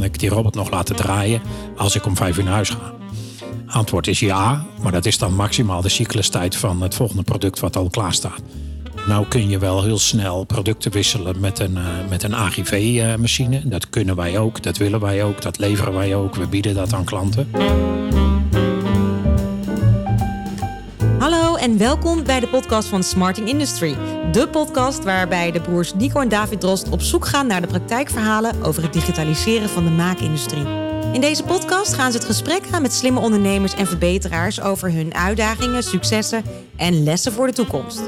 kan ik die robot nog laten draaien als ik om vijf uur naar huis ga? Antwoord is ja, maar dat is dan maximaal de cyclustijd van het volgende product wat al klaar staat. Nou kun je wel heel snel producten wisselen met een, uh, met een AGV-machine. dat kunnen wij ook, dat willen wij ook, dat leveren wij ook. We bieden dat aan klanten. En welkom bij de podcast van Smarting Industry. De podcast waarbij de broers Nico en David Drost op zoek gaan naar de praktijkverhalen over het digitaliseren van de maakindustrie. In deze podcast gaan ze het gesprek aan met slimme ondernemers en verbeteraars over hun uitdagingen, successen en lessen voor de toekomst.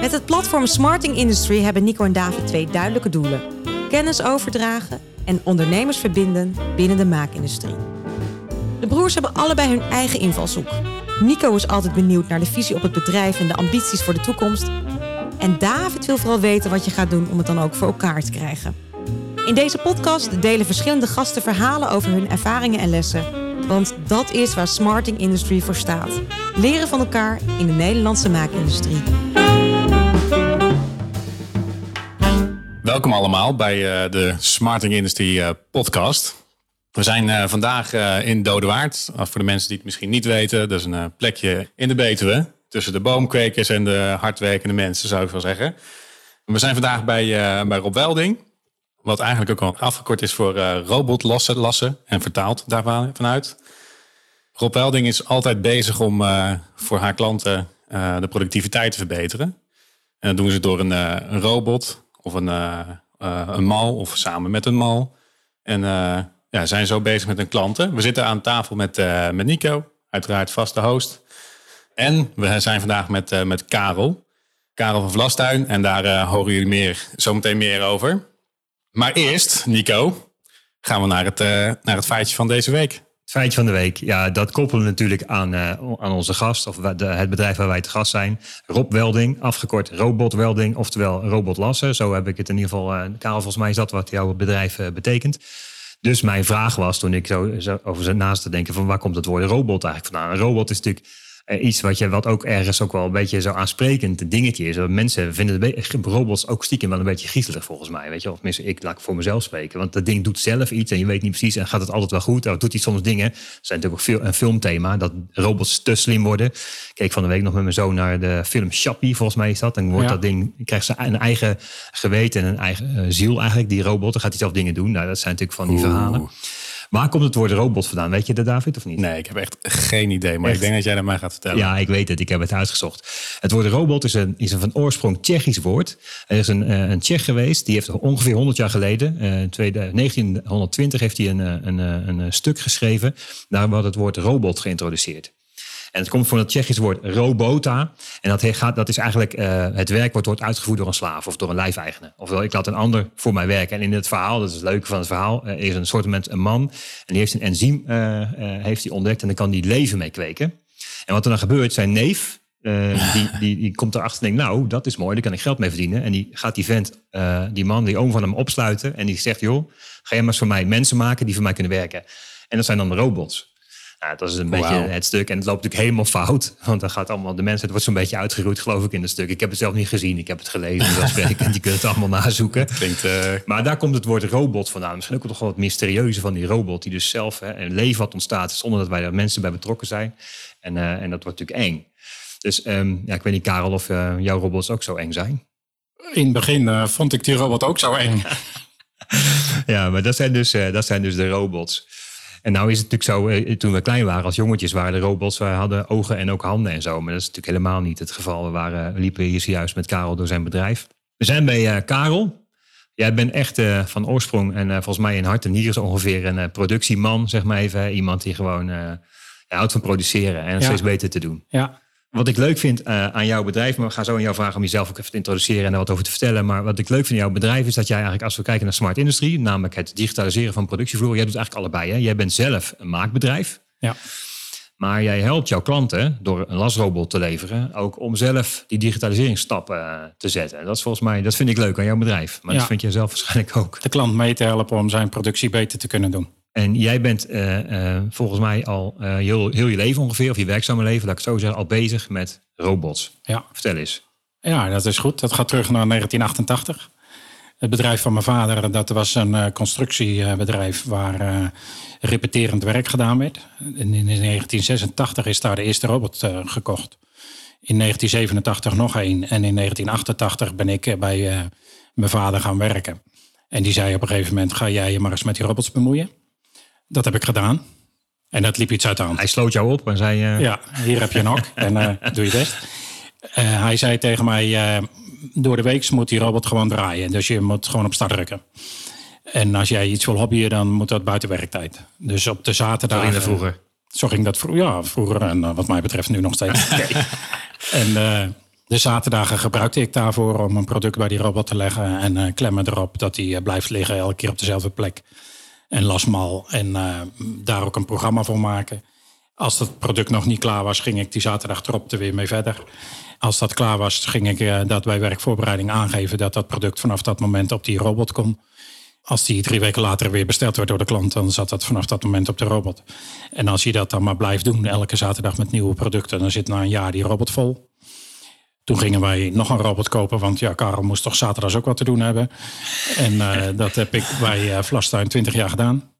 Met het platform Smarting Industry hebben Nico en David twee duidelijke doelen: kennis overdragen en ondernemers verbinden binnen de maakindustrie. De broers hebben allebei hun eigen invalshoek. Nico is altijd benieuwd naar de visie op het bedrijf en de ambities voor de toekomst. En David wil vooral weten wat je gaat doen om het dan ook voor elkaar te krijgen. In deze podcast delen verschillende gasten verhalen over hun ervaringen en lessen. Want dat is waar Smarting Industry voor staat. Leren van elkaar in de Nederlandse maakindustrie. Welkom allemaal bij uh, de Smarting Industry uh, podcast. We zijn uh, vandaag in Dodewaard. voor de mensen die het misschien niet weten, dat is een plekje in de Betuwe. Tussen de boomkwekers en de hardwerkende mensen, zou ik wel zeggen. We zijn vandaag bij, bij Rob Welding. Wat eigenlijk ook al afgekort is voor robotlassen lassen en vertaald daarvan vanuit. Rob Welding is altijd bezig om voor haar klanten de productiviteit te verbeteren. En dat doen ze door een, een robot of een, een mal of samen met een mal. En ja, zijn zo bezig met hun klanten. We zitten aan tafel met, met Nico, uiteraard vaste host. En we zijn vandaag met, met Karel. Karel van Vlastuin. En daar horen jullie meer, zometeen meer over. Maar eerst, Nico, gaan we naar het, naar het feitje van deze week. Feitje van de week. Ja, dat koppelen we natuurlijk aan, aan onze gast, of het bedrijf waar wij te gast zijn. Rob Welding, afgekort Robot Welding, oftewel Robot Lassen. Zo heb ik het in ieder geval. Uh, Karel, volgens mij is dat wat jouw bedrijf betekent. Dus mijn vraag was toen ik zo, zo over naast te denken: van waar komt het woord robot eigenlijk vandaan? Een robot is natuurlijk uh, iets wat, je, wat ook ergens ook wel een beetje zo aansprekend dingetje is. Dat mensen vinden de robots ook stiekem wel een beetje griezelig volgens mij. Weet je? Of tenminste, ik laat voor mezelf spreken. Want dat ding doet zelf iets en je weet niet precies en gaat het altijd wel goed. Of doet hij soms dingen. Er zijn natuurlijk ook veel, een filmthema dat robots te slim worden. Ik keek van de week nog met mijn zoon naar de film Chappie, volgens mij is dat. Dan wordt ja. dat ding, krijgt ze een eigen geweten en een eigen uh, ziel eigenlijk, die robot. Dan gaat hij zelf dingen doen. Nou, dat zijn natuurlijk van die Oeh. verhalen. Waar komt het woord robot vandaan? Weet je dat, David, of niet? Nee, ik heb echt geen idee. Maar echt? ik denk dat jij dat mij gaat vertellen. Ja, ik weet het. Ik heb het uitgezocht. Het woord robot is een, is een van oorsprong Tsjechisch woord. Er is een, een Tsjech geweest, die heeft ongeveer 100 jaar geleden, in 1920, heeft hij een, een, een, een stuk geschreven. Daar wordt het woord robot geïntroduceerd. En het komt van het Tsjechische woord robota. En dat, gaat, dat is eigenlijk uh, het werk wat wordt uitgevoerd door een slaaf of door een lijfeigenaar. Ofwel, ik laat een ander voor mij werken. En in het verhaal, dat is het leuke van het verhaal, uh, is een soort een man. En die heeft een enzym uh, heeft hij ontdekt en dan kan die leven mee kweken. En wat er dan gebeurt, zijn neef, die, die, die komt erachter en denkt, nou, dat is mooi, daar kan ik geld mee verdienen. En die gaat die vent, die man, die oom van hem opsluiten. En die zegt, joh, ga jij maar eens voor mij mensen maken die voor mij kunnen werken. En dat zijn dan robots. Nou, dat is een wow. beetje het stuk. En het loopt natuurlijk helemaal fout. Want dan gaat allemaal de mensen, het wordt zo'n beetje uitgeroeid, geloof ik, in het stuk. Ik heb het zelf niet gezien. Ik heb het gelezen. Dus en je kunt het allemaal nazoeken. Klinkt, uh... Maar daar komt het woord robot vandaan. Misschien ook toch wel het mysterieuze van die robot, die dus zelf hè, een leven wat ontstaat, zonder dat wij er mensen bij betrokken zijn. En, uh, en dat wordt natuurlijk eng. Dus um, ja, ik weet niet, Karel, of uh, jouw robots ook zo eng zijn. In het begin vond ik die robot ook zo eng. ja, maar dat zijn dus, dat zijn dus de robots. En nou is het natuurlijk zo, toen we klein waren als jongetjes waren de robots, we hadden ogen en ook handen en zo. Maar dat is natuurlijk helemaal niet het geval. We, waren, we liepen hier zojuist met Karel door zijn bedrijf. We zijn bij uh, Karel. Jij bent echt uh, van oorsprong en uh, volgens mij in hart en hier is ongeveer een productieman, zeg maar even. Iemand die gewoon houdt van produceren en ja. steeds beter te doen. Ja. Wat ik leuk vind uh, aan jouw bedrijf, maar we gaan zo aan jou vragen om jezelf ook even te introduceren en er wat over te vertellen. Maar wat ik leuk vind aan jouw bedrijf is dat jij eigenlijk, als we kijken naar smart industry, namelijk het digitaliseren van productievloer, jij doet eigenlijk allebei. Hè? Jij bent zelf een maakbedrijf. Ja. Maar jij helpt jouw klanten door een lasrobot te leveren, ook om zelf die digitaliseringsstappen uh, te zetten. Dat is volgens mij, dat vind ik leuk aan jouw bedrijf. Maar ja. dat vind jij zelf waarschijnlijk ook. De klant mee te helpen om zijn productie beter te kunnen doen. En jij bent uh, uh, volgens mij al uh, heel, heel je leven ongeveer, of je werkzame leven, laat ik het zo zeggen, al bezig met robots. Ja. Vertel eens. Ja, dat is goed. Dat gaat terug naar 1988. Het bedrijf van mijn vader, dat was een constructiebedrijf waar repeterend werk gedaan werd. in 1986 is daar de eerste robot gekocht. In 1987 nog één. En in 1988 ben ik bij mijn vader gaan werken. En die zei op een gegeven moment, ga jij je maar eens met die robots bemoeien. Dat heb ik gedaan. En dat liep iets uit de hand. Hij sloot jou op en zei... Ja, hier heb je een hok en doe je best. hij zei tegen mij, door de week moet die robot gewoon draaien. Dus je moet gewoon op start drukken. En als jij iets wil hobbyen, dan moet dat buiten werktijd. Dus op de zaterdag. Zo vroeger? Zo ging dat vroeger, ja, vroeger. En wat mij betreft nu nog steeds. En de zaterdagen gebruikte ik daarvoor om een product bij die robot te leggen. En klemmen erop dat hij blijft liggen elke keer op dezelfde plek. En lasmal. En daar ook een programma voor maken. Als dat product nog niet klaar was, ging ik die zaterdag erop er weer mee verder. Als dat klaar was, ging ik uh, dat bij werkvoorbereiding aangeven dat dat product vanaf dat moment op die robot kon. Als die drie weken later weer besteld werd door de klant, dan zat dat vanaf dat moment op de robot. En als je dat dan maar blijft doen, elke zaterdag met nieuwe producten, dan zit na een jaar die robot vol. Toen gingen wij nog een robot kopen, want ja, Karel moest toch zaterdags ook wat te doen hebben. En uh, dat heb ik bij uh, Vlastuin 20 jaar gedaan.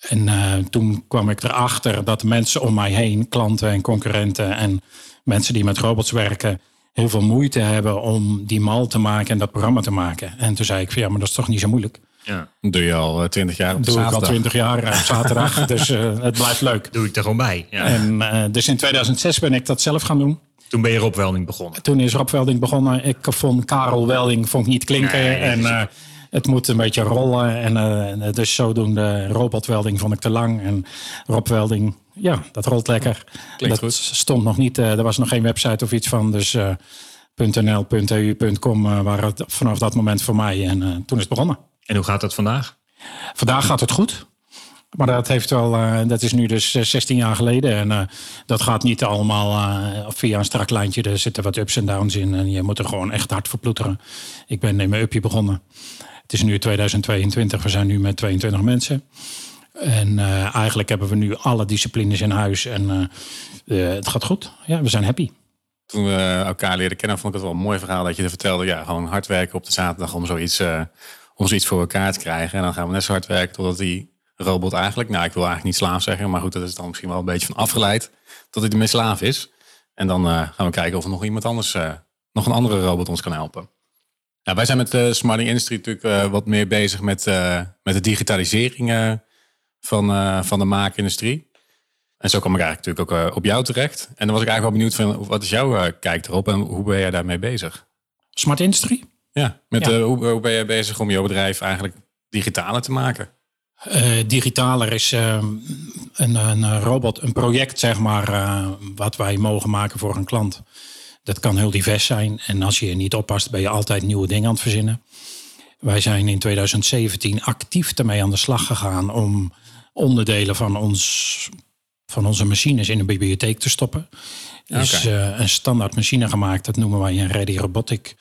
En uh, toen kwam ik erachter dat mensen om mij heen, klanten en concurrenten en mensen die met robots werken heel veel moeite hebben om die mal te maken en dat programma te maken. En toen zei ik van ja, maar dat is toch niet zo moeilijk. Ja. doe je al twintig jaar op doe zaterdag. ik al twintig jaar op zaterdag, dus uh, het blijft leuk. Doe ik er gewoon bij. Ja. En, uh, dus in 2006 ben ik dat zelf gaan doen. Toen ben je Rob Welding begonnen. Toen is Rob Welding begonnen. Ik vond Karel Welding vond ik niet klinken. Nee, en uh, het moet een beetje rollen. En dus zodoende robotwelding vond ik te lang. En Rob Welding ja, dat rolt lekker. Klinkt dat goed. stond nog niet, uh, er was nog geen website of iets van. Dus uh, .nl.eu.com uh, waren het vanaf dat moment voor mij. En uh, toen is het begonnen. En hoe gaat het vandaag? Vandaag gaat het goed. Maar dat, heeft wel, uh, dat is nu dus 16 jaar geleden. En uh, dat gaat niet allemaal via een strak lijntje. Er zitten wat ups en downs in. En je moet er gewoon echt hard voor ploeteren. Ik ben in mijn upje begonnen. Het is nu 2022. We zijn nu met 22 mensen. En eigenlijk hebben we nu alle disciplines in huis en het gaat goed. Ja, we zijn happy. Toen we elkaar leren kennen, vond ik het wel een mooi verhaal dat je er vertelde. Ja, gewoon hard werken op de zaterdag om zoiets, om zoiets voor elkaar te krijgen. En dan gaan we net zo hard werken totdat die robot eigenlijk, nou ik wil eigenlijk niet slaaf zeggen, maar goed, dat is dan misschien wel een beetje van afgeleid. Tot hij ermee slaaf is. En dan gaan we kijken of er nog iemand anders, nog een andere robot ons kan helpen. Nou, wij zijn met de Smarting Industry natuurlijk wat meer bezig met, met de digitalisering van, van de maakindustrie. En zo kwam ik eigenlijk natuurlijk ook op jou terecht. En dan was ik eigenlijk wel benieuwd van wat is jouw kijk erop en hoe ben jij daarmee bezig? Smart Industry? Ja, met ja. hoe, hoe, ben jij bezig om jouw bedrijf eigenlijk digitaler te maken? Digitaler is ehm, een, een, robot, een project zeg maar, wat wij mogen maken voor een klant. Dat kan heel divers zijn en als je niet oppast ben je altijd nieuwe dingen aan het verzinnen. Wij zijn in 2017 actief ermee aan de slag gegaan om onderdelen van, ons, van onze machines in een bibliotheek te stoppen. Is okay. uh, een standaard machine gemaakt, dat noemen wij een Ready Robotic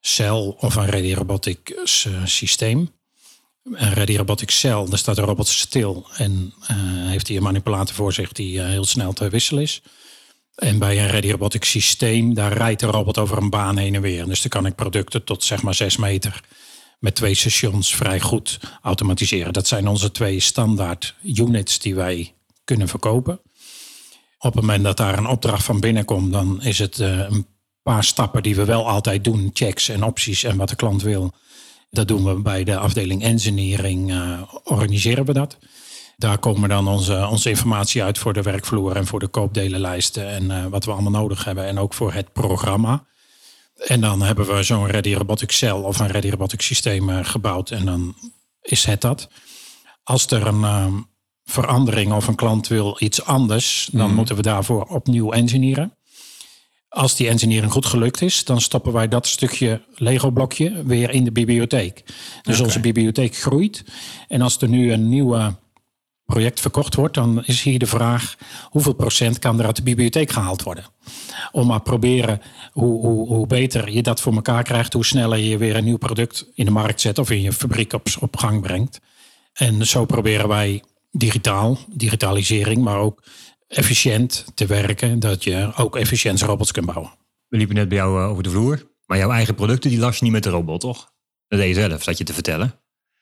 cel of een Ready Robotic systeem. Een Ready Robotic cel, daar staat de robot stil en uh, heeft hij een manipulator voor zich die heel snel te wisselen is. En bij een Ready Robotic systeem, daar rijdt de robot over een baan heen en weer. Dus dan kan ik producten tot zeg maar 6 meter met twee stations vrij goed automatiseren. Dat zijn onze twee standaard units die wij kunnen verkopen. Op het moment dat daar een opdracht van binnenkomt, dan is het uh, een paar stappen die we wel altijd doen. Checks en opties en wat de klant wil. Dat doen we bij de afdeling engineering, uh, organiseren we dat. Daar komen dan onze, onze informatie uit voor de werkvloer en voor de koopdelenlijsten en uh, wat we allemaal nodig hebben. En ook voor het programma. En dan hebben we zo'n Ready Robotic Cell of een Ready Robotic systeem uh, gebouwd. En dan is het dat. Als er een uh, verandering of een klant wil iets anders, dan mm. moeten we daarvoor opnieuw engineeren. Als die engineering goed gelukt is, dan stoppen wij dat stukje Lego-blokje weer in de bibliotheek. Dus okay. onze bibliotheek groeit. En als er nu een nieuwe project verkocht wordt, dan is hier de vraag hoeveel procent kan er uit de bibliotheek gehaald worden. Om maar proberen hoe, hoe, hoe beter je dat voor elkaar krijgt, hoe sneller je weer een nieuw product in de markt zet of in je fabriek op, op gang brengt. En zo proberen wij digitaal, digitalisering, maar ook efficiënt te werken, dat je ook efficiënt robots kunt bouwen. We liepen net bij jou over de vloer, maar jouw eigen producten die las je niet met de robot, toch? Dat deed je zelf, zat je te vertellen.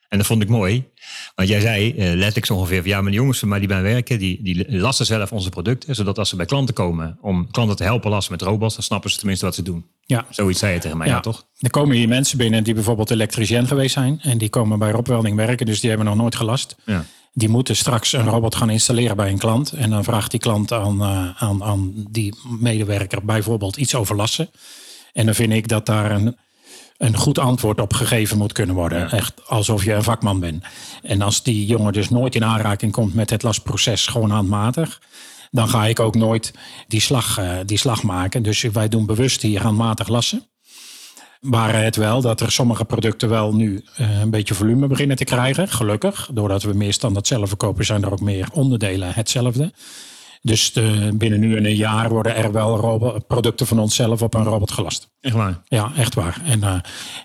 En dat vond ik mooi. Want jij zei uh, letterlijk zo ongeveer... Van, ja, maar de jongens van mij die bij werken... Die, die lassen zelf onze producten. Zodat als ze bij klanten komen... om klanten te helpen lassen met robots... dan snappen ze tenminste wat ze doen. Ja. Zoiets zei je tegen mij, ja, toch? Er komen hier mensen binnen die bijvoorbeeld elektricien geweest zijn. En die komen bij Rob Welding werken. Dus die hebben nog nooit gelast. Ja. Die moeten straks een robot gaan installeren bij een klant. En dan vraagt die klant aan, uh, aan, aan die medewerker bijvoorbeeld iets over lassen. En dan vind ik dat daar een een goed antwoord op gegeven moet kunnen worden. Echt alsof je een vakman bent. En als die jongen dus nooit in aanraking komt met het lastproces gewoon handmatig. Dan ga ik ook nooit die slag, uh, die slag maken. Dus wij doen bewust hier handmatig lassen. Maar het wel dat er sommige producten wel nu uh, een beetje volume beginnen te krijgen. Gelukkig. Doordat we meer standaard zelf verkopen zijn er ook meer onderdelen hetzelfde. Dus de, binnen nu en een jaar worden er wel robot, producten van onszelf op een robot gelast. Echt waar? Ja, echt waar. En uh,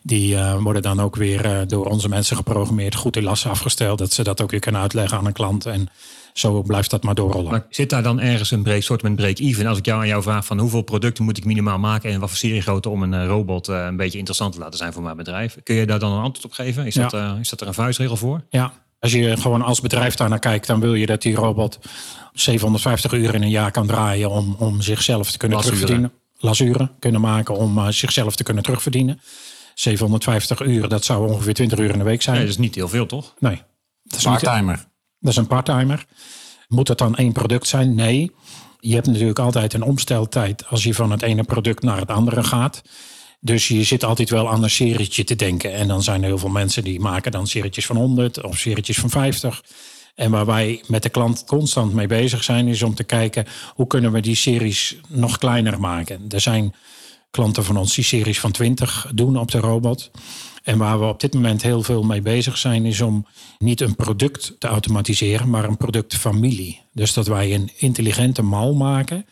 die uh, worden dan ook weer uh, door onze mensen geprogrammeerd, goed in lassen afgesteld. Dat ze dat ook weer kunnen uitleggen aan een klant. En zo blijft dat maar doorrollen. Maar zit daar dan ergens een break, soort met break-even? Als ik jou aan jou vraag van hoeveel producten moet ik minimaal maken en wat voor seriegrootte om een robot een beetje interessant te laten zijn voor mijn bedrijf? Kun je daar dan een antwoord op geven? Is, ja. dat, is dat er een vuistregel voor? Ja, als je gewoon als bedrijf daar naar kijkt, dan wil je dat die robot 750 uur in een jaar kan draaien om, om zichzelf te kunnen Lasuren. terugverdienen. Lasuren kunnen maken om uh, zichzelf te kunnen terugverdienen. 750 uur, dat zou ongeveer 20 uur in de week zijn. Nee, dat is niet heel veel, toch? Nee. Dat is, Parttimer. niet- dat is een parttimer. Moet het dan één product zijn? Nee. Je hebt natuurlijk altijd een omsteltijd als je van het ene product naar het andere gaat. Dus je zit altijd wel aan een serietje te denken. En dan zijn er heel veel mensen die maken dan serietjes van 100 of serietjes van 50. En waar wij met de klant constant mee bezig zijn, is om te kijken hoe kunnen we die series nog kleiner maken. Er zijn klanten van ons die series van 20 doen op de robot. En waar we op dit moment heel veel mee bezig zijn, is om niet een product te automatiseren, maar een productfamilie. Dus dat wij een intelligente mal maken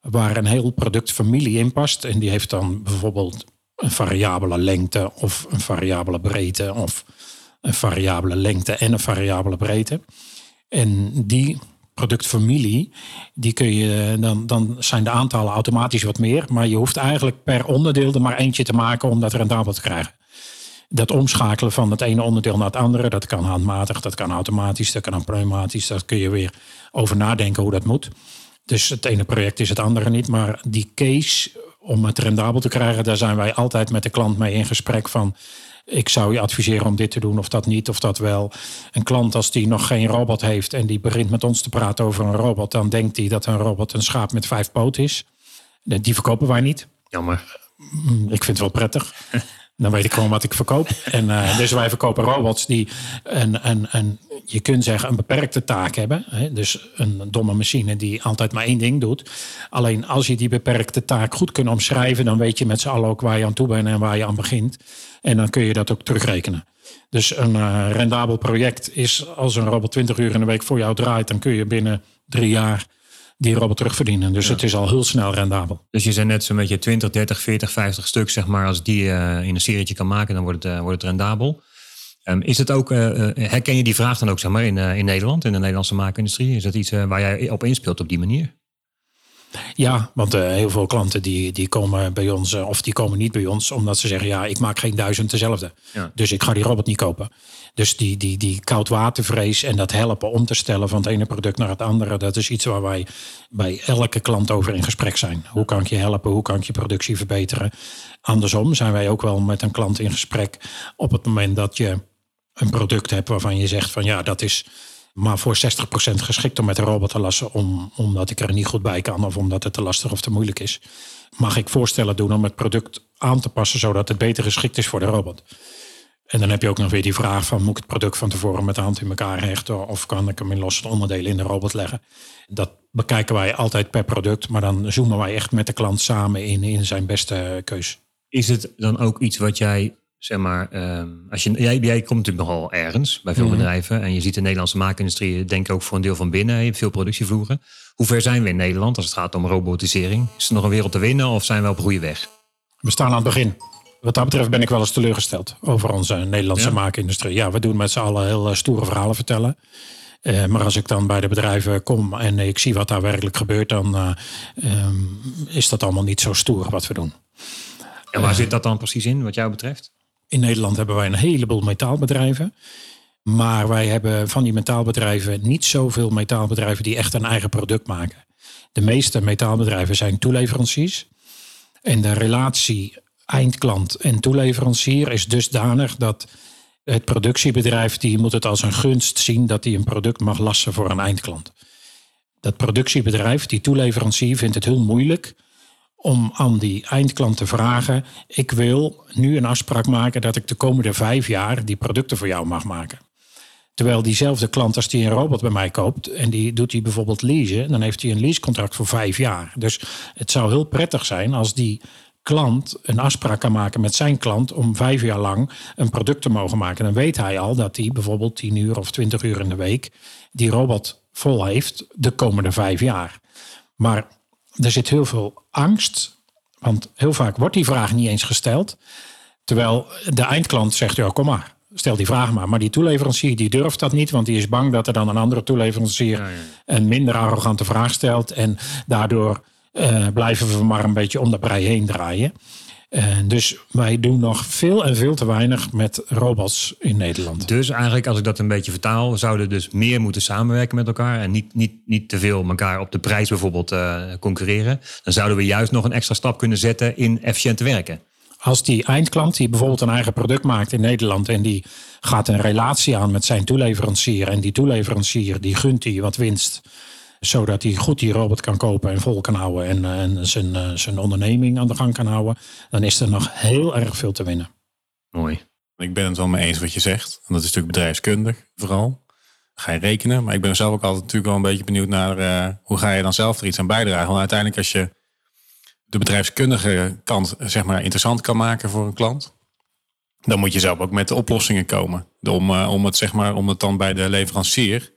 waar een heel productfamilie in past. En die heeft dan bijvoorbeeld een variabele lengte of een variabele breedte of een variabele lengte en een variabele breedte. En die productfamilie, die kun je, dan, dan zijn de aantallen automatisch wat meer. Maar je hoeft eigenlijk per onderdeel er maar eentje te maken om dat rendabel te krijgen. Dat omschakelen van het ene onderdeel naar het andere, dat kan handmatig, dat kan automatisch, dat kan pneumatisch. Daar kun je weer over nadenken hoe dat moet. Dus het ene project is het andere niet. Maar die case om het rendabel te krijgen, daar zijn wij altijd met de klant mee in gesprek van. Ik zou je adviseren om dit te doen of dat niet of dat wel. Een klant als die nog geen robot heeft en die begint met ons te praten over een robot, dan denkt hij dat een robot een schaap met vijf poten is. Die verkopen wij niet. Jammer. Ik vind het wel prettig. Dan weet ik gewoon wat ik verkoop. En uh, dus wij verkopen robots die een, een, een, je kunt zeggen, een beperkte taak hebben. Hè? Dus een domme machine die altijd maar één ding doet. Alleen als je die beperkte taak goed kunt omschrijven, dan weet je met z'n allen ook waar je aan toe bent en waar je aan begint. En dan kun je dat ook terugrekenen. Dus een uh, rendabel project is als een robot 20 uur in de week voor jou draait, dan kun je binnen drie jaar die robot terugverdienen. Dus ja. het is al heel snel rendabel. Dus je zei net zo'n beetje 20, 30, 40, 50 stuk, zeg maar. Als die uh, in een serietje kan maken, dan wordt het, uh, wordt het rendabel. Um, is het ook, uh, herken je die vraag dan ook zeg maar, in, in Nederland, in de Nederlandse maakindustrie? Is dat iets waar jij op inspeelt op die manier? Ja, want uh, heel veel klanten die, die komen bij ons, uh, of die komen niet bij ons, omdat ze zeggen: ja, ik maak geen duizend dezelfde. Ja. Dus ik ga die robot niet kopen. Dus die, die, die koudwatervrees en dat helpen om te stellen van het ene product naar het andere, dat is iets waar wij bij elke klant over in gesprek zijn. Hoe kan ik je helpen? Hoe kan ik je productie verbeteren? Andersom zijn wij ook wel met een klant in gesprek op het moment dat je een product hebt waarvan je zegt van ja, dat is maar voor 60% geschikt om met een robot te lassen, om, omdat ik er niet goed bij kan of omdat het te lastig of te moeilijk is. Mag ik voorstellen doen om het product aan te passen zodat het beter geschikt is voor de robot? En dan heb je ook nog weer die vraag van moet ik het product van tevoren met de hand in elkaar hechten of kan ik hem in losse onderdelen in de robot leggen? Dat bekijken wij altijd per product, maar dan zoomen wij echt met de klant samen in, in zijn beste keus. Is het dan ook iets wat jij zeg maar, um, als je, jij, jij komt natuurlijk nogal ergens bij veel mm -hmm. bedrijven. En je ziet de Nederlandse maakindustrie, denk ik ook voor een deel van binnen. Je hebt veel productievloeren. Hoe ver zijn we in Nederland als het gaat om robotisering? Is er nog een wereld te winnen of zijn we op goede weg? We staan aan het begin. Wat dat betreft ben ik wel eens teleurgesteld over onze Nederlandse ja. maakindustrie. Ja, we doen met z'n allen heel stoere verhalen vertellen. Uh, maar als ik dan bij de bedrijven kom en ik zie wat daar werkelijk gebeurt, dan uh, um, is dat allemaal niet zo stoer wat we doen. En waar uh, zit dat dan precies in, wat jou betreft? In Nederland hebben wij een heleboel metaalbedrijven. Maar wij hebben van die metaalbedrijven niet zoveel metaalbedrijven die echt een eigen product maken. De meeste metaalbedrijven zijn toeleveranciers. En de relatie eindklant en toeleverancier is dusdanig dat het productiebedrijf die moet het als een gunst zien dat hij een product mag lassen voor een eindklant. Dat productiebedrijf, die toeleverancier, vindt het heel moeilijk om aan die eindklant te vragen: ik wil nu een afspraak maken dat ik de komende vijf jaar die producten voor jou mag maken. Terwijl diezelfde klant, als die een robot bij mij koopt en die doet hij bijvoorbeeld leasen, dan heeft hij een leasecontract voor vijf jaar. Dus het zou heel prettig zijn als die klant een afspraak kan maken met zijn klant om vijf jaar lang een product te mogen maken. Dan weet hij al dat hij bijvoorbeeld tien uur of twintig uur in de week die robot vol heeft de komende vijf jaar. Maar er zit heel veel angst, want heel vaak wordt die vraag niet eens gesteld. Terwijl de eindklant zegt, ja kom maar, stel die vraag maar. Maar die toeleverancier die durft dat niet, want die is bang dat er dan een andere toeleverancier een minder arrogante vraag stelt. En daardoor uh, blijven we maar een beetje om de brei heen draaien. Uh, dus wij doen nog veel en veel te weinig met robots in Nederland. Dus eigenlijk, als ik dat een beetje vertaal, zouden dus meer moeten samenwerken met elkaar en niet, niet, niet te veel elkaar op de prijs bijvoorbeeld uh, concurreren. Dan zouden we juist nog een extra stap kunnen zetten in efficiënt werken. Als die eindklant die bijvoorbeeld een eigen product maakt in Nederland en die gaat een relatie aan met zijn toeleverancier en die toeleverancier die gunt die wat winst zodat hij goed die robot kan kopen en vol kan houden en, eh, en zijn, eh, zijn onderneming aan de gang kan houden, dan is er nog heel erg veel te winnen. Mooi. Ik ben het wel mee eens wat je zegt. En dat is natuurlijk bedrijfskundig vooral. Ga je rekenen. Maar ik ben zelf ook altijd natuurlijk wel een beetje benieuwd naar uh, hoe ga je dan zelf er iets aan bijdragen. Want uiteindelijk als je de bedrijfskundige kant zeg maar interessant kan maken voor een klant. Dan moet je zelf ook met de oplossingen komen. Om, om, het, zeg maar, om het dan bij de leverancier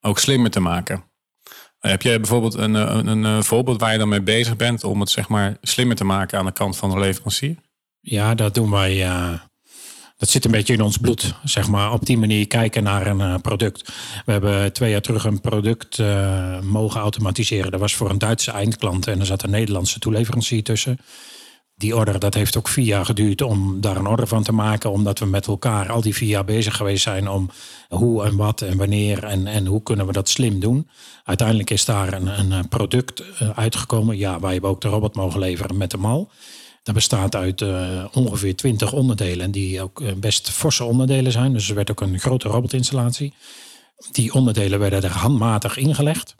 ook slimmer te maken. Heb jij bijvoorbeeld een, een, een, eh, voorbeeld waar je dan mee bezig bent om het zeg maar slimmer te maken aan de kant van de leverancier? Ja, dat doen wij. Uh, dat zit een beetje in ons bloed, zeg maar. Op die manier kijken naar een product. We hebben twee jaar terug een product mogen automatiseren. Dat was voor een Duitse eindklant en er zat een Nederlandse toeleverancier tussen die order, dat heeft ook vier jaar geduurd om daar een order van te maken. Omdat we met elkaar al die vier jaar bezig geweest zijn om hoe en wat en wanneer en, en hoe kunnen we dat slim doen. Uiteindelijk is daar een, een product eh, uitgekomen. Ja, wij hebben ook de robot mogen leveren met de mal. Dat bestaat uit uh, ongeveer 20 onderdelen. Die ook eh, best forse onderdelen zijn. Dus er werd ook een grote robotinstallatie. Die onderdelen werden er handmatig ingelegd.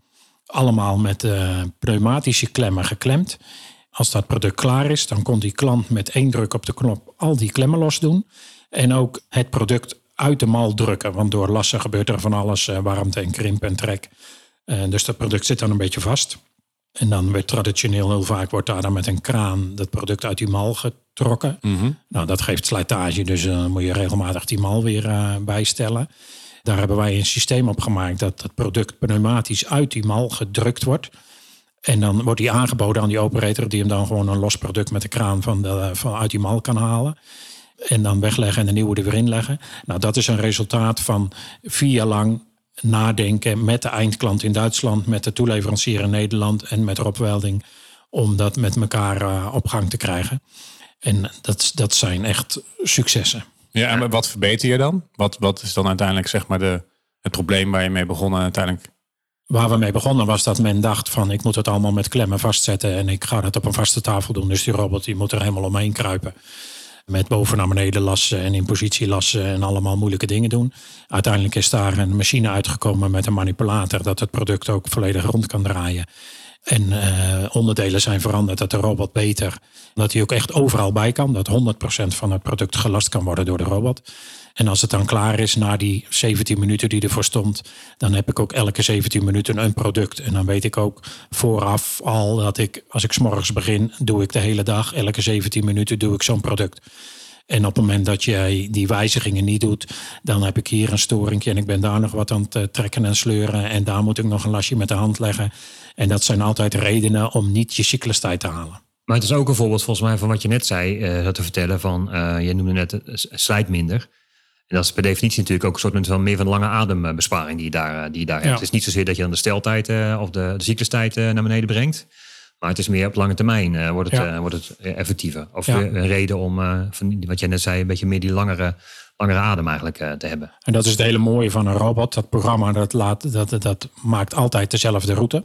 Allemaal met uh, pneumatische klemmen geklemd. Als dat product klaar is, dan kon die klant met één druk op de knop al die klemmen los doen. En ook het product uit de mal drukken. Want door lassen gebeurt er van alles, uh, warmte en krimp en trek. Uh, dus dat product zit dan een beetje vast. En dan werd traditioneel heel vaak wordt daar dan met een kraan dat product uit die mal getrokken. Mm-hmm. Nou, dat geeft slijtage, dus dan uh, moet je regelmatig die mal weer uh, bijstellen. Daar hebben wij een systeem op gemaakt dat het product pneumatisch uit die mal gedrukt wordt. En dan wordt die aangeboden aan die operator, die hem dan gewoon een los product met de kraan van de, van uit die mal kan halen. En dan wegleggen en de nieuwe er weer. Nou, dat is een resultaat van vier jaar lang nadenken met de eindklant in Duitsland, met de toeleverancier in Nederland en met Rob Welding. Om dat met elkaar uh, op gang te krijgen. En dat, dat zijn echt successen. Ja, en wat verbeter je dan? Wat, wat is dan uiteindelijk zeg maar de, het probleem waar je mee begonnen en uiteindelijk Waar we mee begonnen was dat men dacht van ik moet het allemaal met klemmen vastzetten en ik ga dat op een vaste tafel doen. Dus die robot die moet er helemaal omheen kruipen. Met boven naar beneden lassen en in positie lassen en allemaal moeilijke dingen doen. Uiteindelijk is daar een machine uitgekomen met een manipulator dat het product ook volledig rond kan draaien. En uh, onderdelen zijn veranderd dat de robot beter, dat hij ook echt overal bij kan. Dat 100% van het product gelast kan worden door de robot. En als het dan klaar is na die 17 minuten die ervoor stond, dan heb ik ook elke 17 minuten een product. En dan weet ik ook vooraf al dat ik, als ik s'morgens begin, doe ik de hele dag, elke 17 minuten doe ik zo'n product. En op het moment dat jij die wijzigingen niet doet, dan heb ik hier een storing en ik ben daar nog wat aan het trekken en sleuren. En daar moet ik nog een lasje met de hand leggen. En dat zijn altijd redenen om niet je cyclustijd te halen. Maar het is ook een voorbeeld volgens mij van wat je net zei, uh, te vertellen van, uh, je noemde net, slijt minder. En dat is per definitie natuurlijk ook een soort van meer van lange adembesparing die je daar, die je daar ja. hebt. Het is niet zozeer dat je dan de steltijd of de, de cyclustijd naar beneden brengt. Maar het is meer op lange termijn eh, wordt, het, Ja. eh, wordt het eh, effectiever. Of Ja. een reden om, van, wat jij net zei, een beetje meer die langere, langere adem eigenlijk te hebben. En dat is het hele mooie van een robot. Dat programma dat laat, dat, dat maakt altijd dezelfde route.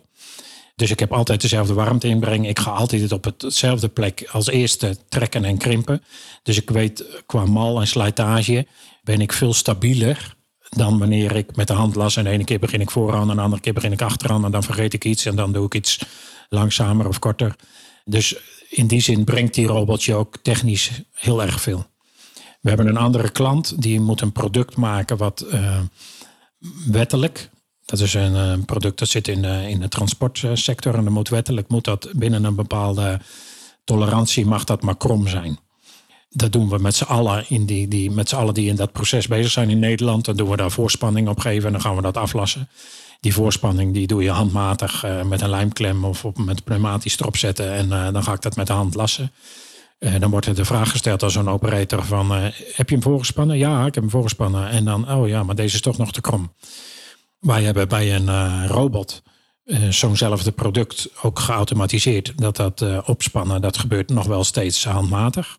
Dus ik heb altijd dezelfde warmte inbreng. Ik ga altijd op het- hetzelfde plek als eerste trekken en krimpen. Dus ik weet qua mal en slijtage ben ik veel stabieler dan wanneer ik met de hand las. En de ene keer begin ik vooraan en de andere keer begin ik achteraan. En dan vergeet ik iets en dan doe ik iets langzamer of korter. Dus in die zin brengt die robot je ook technisch heel erg veel. We hebben een andere klant die moet een product maken wat eh, wettelijk. Dat is een eh, product dat zit in de, in de transportsector. En dan moet wettelijk moet dat binnen een bepaalde tolerantie mag dat maar krom zijn. Dat doen we met z'n allen, in die, die, met z'n allen die in dat proces bezig zijn in Nederland. Dan doen we daar voorspanning op geven en dan gaan we dat aflassen. Die voorspanning die doe je handmatig eh, met een lijmklem of op, met pneumatisch erop zetten. En eh, dan ga ik dat met de hand lassen. Eh, dan wordt er de vraag gesteld als zo'n operator van... heb je hem voorgespannen? Ja, ik heb hem voorgespannen. En dan, oh ja, maar deze is toch nog te krom. Wij hebben bij een robot eh, zo'nzelfde product ook geautomatiseerd. Dat dat opspannen, dat gebeurt nog wel steeds handmatig.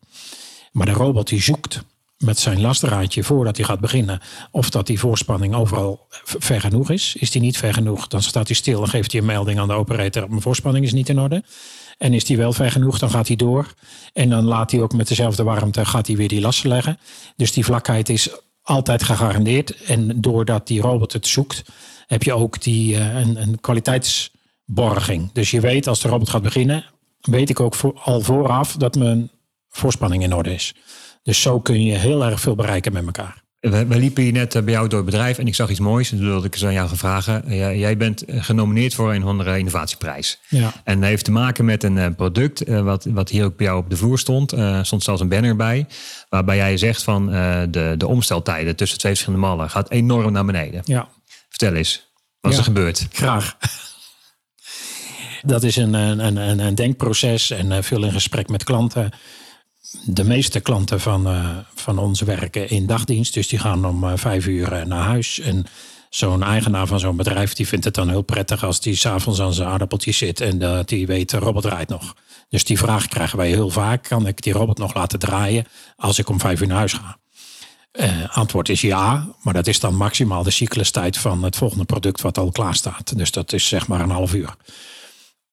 Maar de robot die zoekt met zijn lastdraadje voordat hij gaat beginnen... of dat die voorspanning overal ver genoeg is. Is die niet ver genoeg, dan staat hij stil en geeft hij een melding aan de operator... mijn voorspanning is niet in orde. En is die wel ver genoeg, dan gaat hij door. En dan laat hij ook met dezelfde warmte gaat hij weer die lassen leggen. Dus die vlakheid is altijd gegarandeerd. En doordat die robot het zoekt, heb je ook die, eh, een, een kwaliteitsborging. Dus je weet als de robot gaat beginnen, weet ik ook voor, al vooraf dat mijn voorspanning in orde is. Dus zo kun je heel erg veel bereiken met elkaar. We, we liepen hier net eh, bij jou door het bedrijf en ik zag iets moois. En toen wilde ik eens aan jou gaan vragen. Jij- jij bent eh, genomineerd voor een andere innovatieprijs. Ja. En dat heeft te maken met een eh, product eh, wat, wat hier ook bij jou op de vloer stond. Eh, Er stond zelfs een banner bij. Waarbij jij zegt van eh, de, de omsteltijden tussen twee verschillende mallen gaat enorm naar beneden. Ja, Vertel eens, wat is er gebeurd? graag. Dat is een, een, een, een denkproces en eh, veel in gesprek met klanten. De meeste klanten van, eh, van ons werken in dagdienst. Dus die gaan om eh, vijf uur eh, naar huis. En zo'n eigenaar van zo'n bedrijf die vindt het dan heel prettig als die s'avonds aan zijn aardappeltjes zit en die weet, robot draait nog. Dus die vraag krijgen wij heel vaak. Kan ik die robot nog laten draaien als ik om vijf uur naar huis ga? Eh, antwoord is ja, maar dat is dan maximaal de cyclustijd van het volgende product wat al klaar staat. Dus dat is zeg maar een half uur.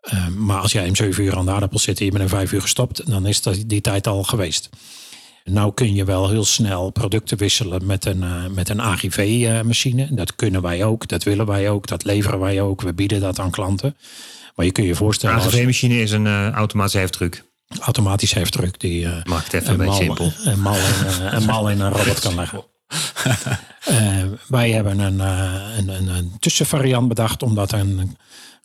Eh, maar als jij om zeven uur aan de aardappel zit en je bent om vijf uur gestopt, dan is dat, die tijd al geweest. Nou kun je wel heel snel producten wisselen met een, eh, met een AGV-machine. Dat kunnen wij ook, dat willen wij ook, dat leveren wij ook. We bieden dat aan klanten. Maar je kun je voorstellen als AGV-machine is een eh, automatische heftruck. automatisch heftruck die eh, Maak het even een beetje mal, simpel. Een mal, in, een mal in een robot kan leggen. Wij hebben een, een, een, een tussenvariant bedacht, omdat een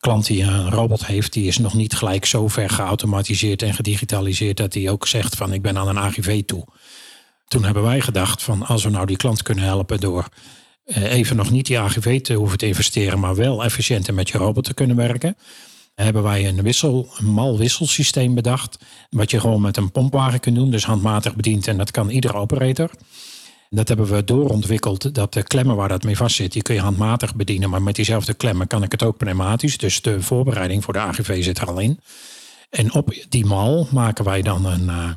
klant die een robot heeft, die is nog niet gelijk zo ver geautomatiseerd en gedigitaliseerd dat hij ook zegt van ik ben aan een AGV toe. Toen hebben wij gedacht van als we nou die klant kunnen helpen door eh, even nog niet die AGV te hoeven te investeren, maar wel efficiënter met je robot te kunnen werken hebben wij een, wissel, een mal wisselsysteem bedacht. Wat je gewoon met een pompwagen kunt doen. Dus handmatig bediend. En dat kan iedere operator. Dat hebben we doorontwikkeld. Dat de klemmen waar dat mee vast zit, die kun je handmatig bedienen. Maar met diezelfde klemmen kan ik het ook pneumatisch. Dus de voorbereiding voor de AGV zit er al in. En op die mal maken wij dan een, eh,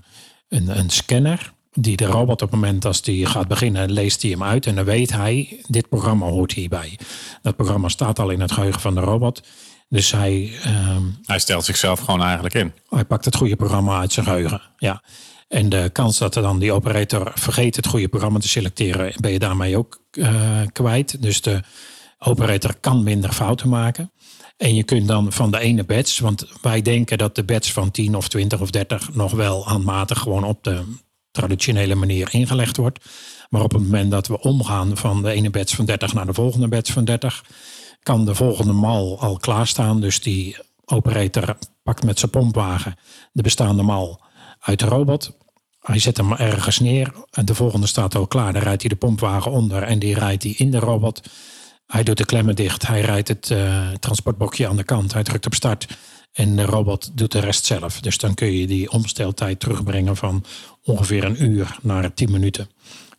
een, een scanner. Die de robot op het moment als die gaat beginnen, leest hij hem uit. En dan weet hij, dit programma hoort hierbij. Dat programma staat al in het geheugen van de robot. Dus hij, ehm, Hij stelt zichzelf gewoon eigenlijk in. hij pakt het goede programma uit zijn geheugen. Ja. En de kans dat er dan die operator vergeet het goede programma te selecteren, ben je daarmee ook eh, kwijt. Dus de operator kan minder fouten maken. En je kunt dan van de ene batch, want wij denken dat de batch van 10 of 20 of 30 nog wel handmatig gewoon op de traditionele manier ingelegd wordt. Maar op het moment dat we omgaan van de ene batch van 30 naar de volgende batch van 30, kan de volgende mal al klaarstaan. Dus die operator pakt met zijn pompwagen de bestaande mal uit de robot. Hij zet hem ergens neer. En de volgende staat al klaar. Dan rijdt hij de pompwagen onder en die rijdt hij in de robot. Hij doet de klemmen dicht. Hij rijdt het eh, transportbokje aan de kant. Hij drukt op start. En de robot doet de rest zelf. Dus dan kun je die omsteltijd terugbrengen van ongeveer een uur naar 10 minuten.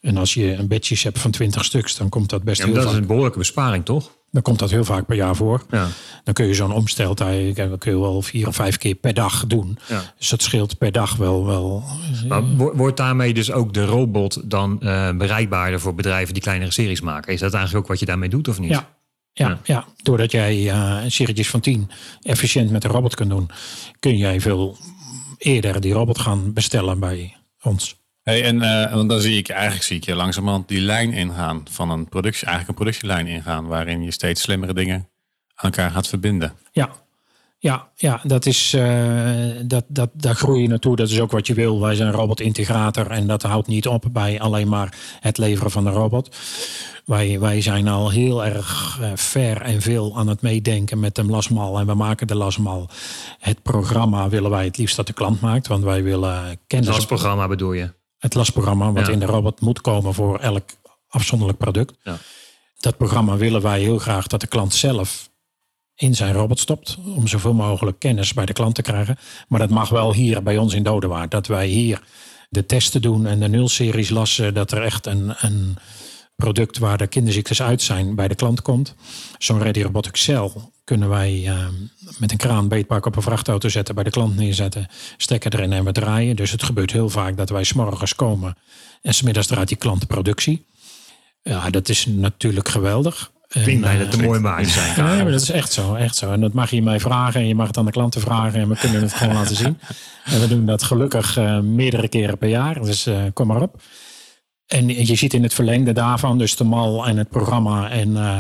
En als je een batches hebt van 20 stuks, dan komt dat best Ja, heel dat is een behoorlijke besparing, toch? Dan komt dat heel vaak per jaar voor. Ja. Dan kun je zo'n omsteltijd dan kun je wel vier of vijf keer per dag doen. Ja. Dus dat scheelt per dag wel. wel Maar wo- wordt daarmee dus ook de robot dan eh, bereikbaarder voor bedrijven die kleinere series maken? Is dat eigenlijk ook wat je daarmee doet of niet? ja, ja, Ja. ja. doordat jij eh een serietjes van 10 efficiënt met een robot kunt doen, kun jij veel eerder die robot gaan bestellen bij ons. Hey, en eh, want dan zie ik eigenlijk zie ik je langzamerhand die lijn ingaan van een productie, eigenlijk een productielijn ingaan, waarin je steeds slimmere dingen aan elkaar gaat verbinden. Ja, ja, ja dat is, eh, dat, dat, daar groei je naartoe. Dat is ook wat je wil. Wij zijn robotintegrator en dat houdt niet op bij alleen maar het leveren van de robot. Wij, wij zijn al heel erg eh, ver en veel aan het meedenken met de lasmal. En we maken de lasmal. Het programma willen wij het liefst dat de klant maakt. Want wij willen kennis... Dat programma bedoel je? Het lasprogramma wat Ja. in de robot moet komen voor elk afzonderlijk product. Ja. Dat programma willen wij heel graag dat de klant zelf in zijn robot stopt. Om zoveel mogelijk kennis bij de klant te krijgen. Maar dat mag wel hier bij ons in Dodewaard. Dat wij hier de testen doen en de nulseries lassen. Dat er echt een, een product waar de kinderziektes uit zijn bij de klant komt. Zo'n Ready Robotic Cell kunnen wij eh, met een kraan beetpak op een vrachtauto zetten, bij de klant neerzetten, stekker erin en we draaien. Dus het gebeurt heel vaak dat wij s'morgens komen en smiddags draait die klant de productie. Ja, dat is natuurlijk geweldig. Klinkt mij dat de mooie baan zijn. Nee, maar dat is echt zo, echt zo. En dat mag je mij vragen en je mag het aan de klanten vragen en we kunnen het gewoon laten zien. En we doen dat gelukkig eh, meerdere keren per jaar, dus eh, kom maar op. En je ziet in het verlengde daarvan, dus de mal en het programma en eh,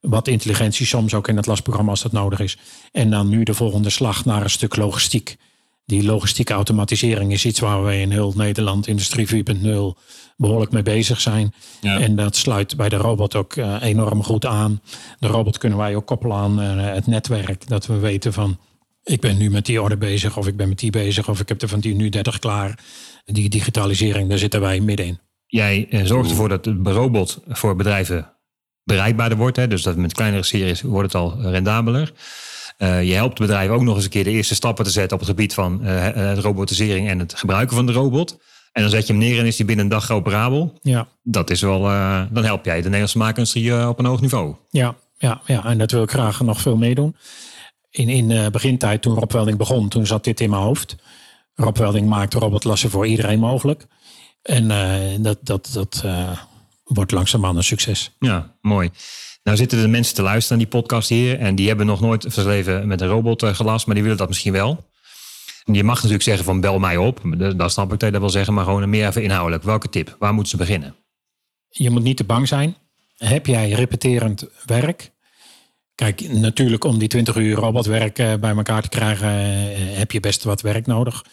wat intelligentie soms ook in het lasprogramma als dat nodig is. En dan nu de volgende slag naar een stuk logistiek. Die logistieke automatisering is iets waar we in heel Nederland, Industrie 4.0, behoorlijk mee bezig zijn. Ja. En dat sluit bij de robot ook eh, enorm goed aan. De robot kunnen wij ook koppelen aan eh, het netwerk. Dat we weten van, ik ben nu met die orde bezig of ik ben met die bezig of ik heb er van die nu 30 klaar. Die digitalisering, daar zitten wij middenin. Jij eh, zorgt ervoor dat de robot voor bedrijven bereikbaarder wordt. Hè? Dus dat met kleinere series wordt het al rendabeler. Eh, je helpt bedrijven ook nog eens een keer de eerste stappen te zetten op het gebied van eh, robotisering en het gebruiken van de robot. En dan zet je hem neer en is die binnen een dag operabel. Ja, Dat is wel, dan help jij de Nederlandse maakindustrie op een hoog niveau. Ja, ja, ja, en dat wil ik graag nog veel meedoen. In, in begintijd, toen Rob Welding begon, toen zat dit in mijn hoofd. Rob Welding maakt robotlassen voor iedereen mogelijk. En eh, dat, dat, dat eh, wordt langzaamaan een succes. Ja, mooi. Nou zitten de mensen te luisteren naar die podcast hier. En die hebben nog nooit van leven met een robot eh, gelast. Maar die willen dat misschien wel. En je mag natuurlijk zeggen van bel mij op. Dat dat snap ik dat wil zeggen. Maar gewoon meer even inhoudelijk. Welke tip? Waar moeten ze beginnen? Je moet niet te bang zijn. Heb jij repeterend werk? Kijk, natuurlijk om die 20 uur robotwerk bij elkaar te krijgen, heb je best wat werk nodig.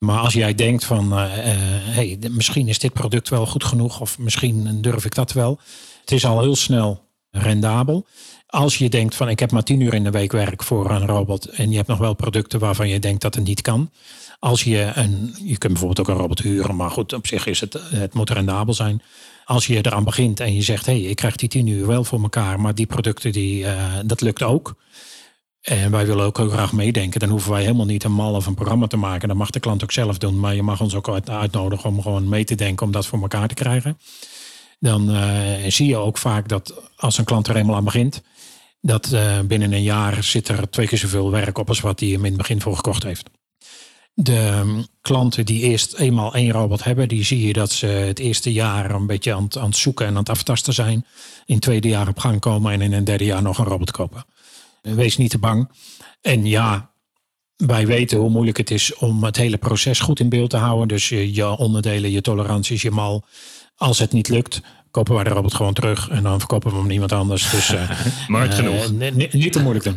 Maar als jij denkt van, eh, hey, misschien is dit product wel goed genoeg of misschien durf ik dat wel. Het is al heel snel rendabel. Als je denkt van, ik heb maar 10 uur in de week werk voor een robot en je hebt nog wel producten waarvan je denkt dat het niet kan. Als je een, je kunt bijvoorbeeld ook een robot huren, maar goed, op zich is het, het moet rendabel zijn. Als je eraan begint en je zegt, hé, hey, ik krijg die 10 uur wel voor elkaar, maar die producten, die, eh, dat lukt ook. En wij willen ook heel graag meedenken. Dan hoeven wij helemaal niet een mal of een programma te maken. Dat mag de klant ook zelf doen. Maar je mag ons ook uit- uitnodigen om gewoon mee te denken om dat voor elkaar te krijgen. Dan eh, zie je ook vaak dat als een klant er eenmaal aan begint, dat eh, binnen een jaar zit er twee keer zoveel werk op als wat hij hem in het begin voor gekocht heeft. De um, klanten die eerst eenmaal één robot hebben, die zie je dat ze het eerste jaar een beetje aan aan het zoeken en aan het aftasten zijn. In het tweede jaar op gang komen en in een derde jaar nog een robot kopen. Wees niet te bang. En ja, wij weten hoe moeilijk het is om het hele proces goed in beeld te houden. Dus je, je onderdelen, je toleranties, je mal. Als het niet lukt, kopen wij de robot gewoon terug. En dan verkopen we hem aan iemand anders. Dus, uh, Markt genoeg. Uh, niet te moeilijk doen.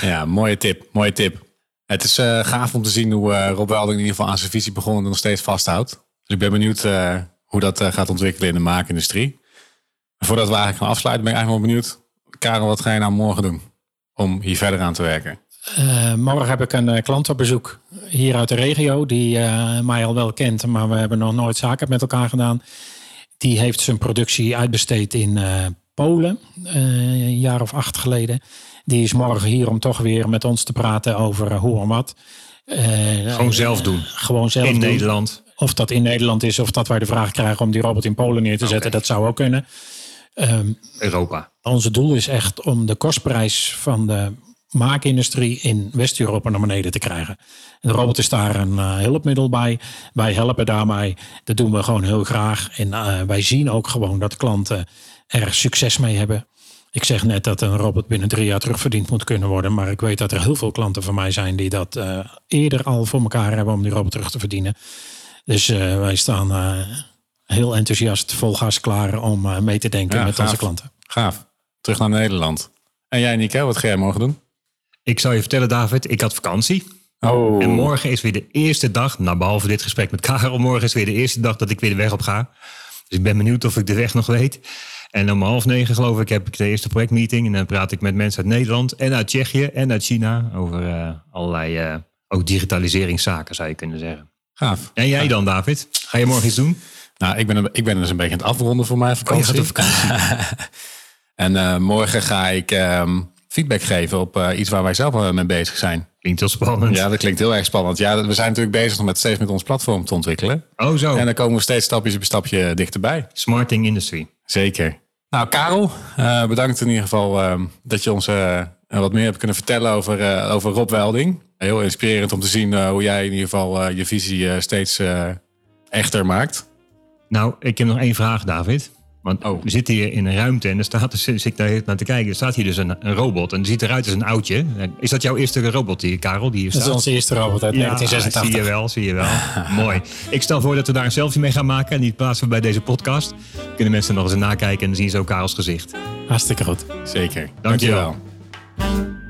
ja, mooie tip. Mooie tip. Het is uh, gaaf om te zien hoe uh, Rob Welding in ieder geval aan zijn visie begonnen en nog steeds vasthoudt. Dus ik ben benieuwd uh, hoe dat gaat ontwikkelen in de maakindustrie. Voordat we eigenlijk gaan afsluiten, ben ik eigenlijk wel benieuwd. Karel, wat ga je nou morgen doen om hier verder aan te werken? Uh, morgen heb ik een uh, klant op bezoek hier uit de regio, die uh, mij al wel kent, maar we hebben nog nooit zaken met elkaar gedaan. Die heeft zijn productie uitbesteed in uh, Polen, een jaar of acht geleden. Die is morgen hier om toch weer met ons te praten over hoe en wat. gewoon zelf doen. Gewoon zelf in doen. Nederland. Of dat in Nederland is, of dat wij de vraag krijgen om die robot in Polen neer te zetten, okay. dat zou ook kunnen. Ehm, Europa. Onze doel is echt om de kostprijs van de maakindustrie in West-Europa naar beneden te krijgen. En de robot is daar een uh, hulpmiddel bij. Wij helpen daarbij. Dat doen we gewoon heel graag. En uh, wij zien ook gewoon dat klanten er succes mee hebben. Ik zeg net dat een robot binnen drie jaar terugverdiend moet kunnen worden. Maar ik weet dat er heel veel klanten van mij zijn die dat uh, eerder al voor elkaar hebben om die robot terug te verdienen. Dus wij staan heel enthousiast, vol gas klaar om mee te denken ja, met gaaf. onze klanten. Gaaf. Terug naar Nederland. En jij, Nico, wat ga jij morgen doen? Ik zou je vertellen, David, ik had vakantie. Oh. En morgen is weer de eerste dag, nou behalve dit gesprek met Karel, morgen is weer de eerste dag dat ik weer de weg op ga. Dus ik ben benieuwd of ik de weg nog weet. En om half negen geloof ik heb ik de eerste projectmeeting. En dan praat ik met mensen uit Nederland en uit Tsjechië en uit China over uh, allerlei uh, ook digitaliseringszaken zou je kunnen zeggen. Gaaf. En jij dan David? Ga je morgen iets doen? Nou, ik ben, ik ben dus een beetje aan het afronden voor mijn vakantie. Oh, vakantie. en uh, morgen ga ik um, feedback geven op uh, iets waar wij zelf mee bezig zijn. Klinkt heel spannend. Ja, dat klinkt heel erg spannend. Ja, we zijn natuurlijk bezig met steeds met ons platform te ontwikkelen. Oh, zo. En dan komen we steeds stapjes op stapje dichterbij. Smarting Industry. Zeker. Nou, Karel, uh, bedankt in ieder geval uh, dat je ons wat meer hebt kunnen vertellen over, over Rob Welding. Heel inspirerend om te zien hoe jij in ieder geval je visie steeds echter maakt. Nou, ik heb nog één vraag, David. Want oh. we zitten hier in een ruimte en er staat, dus ik daar naar te kijken, er staat hier dus een, een, robot en die ziet eruit als een oudje. Is dat jouw eerste robot, die, Karel? Die hier staat? Dat is onze eerste robot uit ja, 1986. Zie je wel, zie je wel. Mooi. Ik stel voor dat we daar een selfie mee gaan maken en die plaatsen we bij deze podcast. Kunnen mensen nog eens nakijken en dan zien ze ook Karels gezicht. Hartstikke goed. Zeker. Dankjewel. Dankjewel.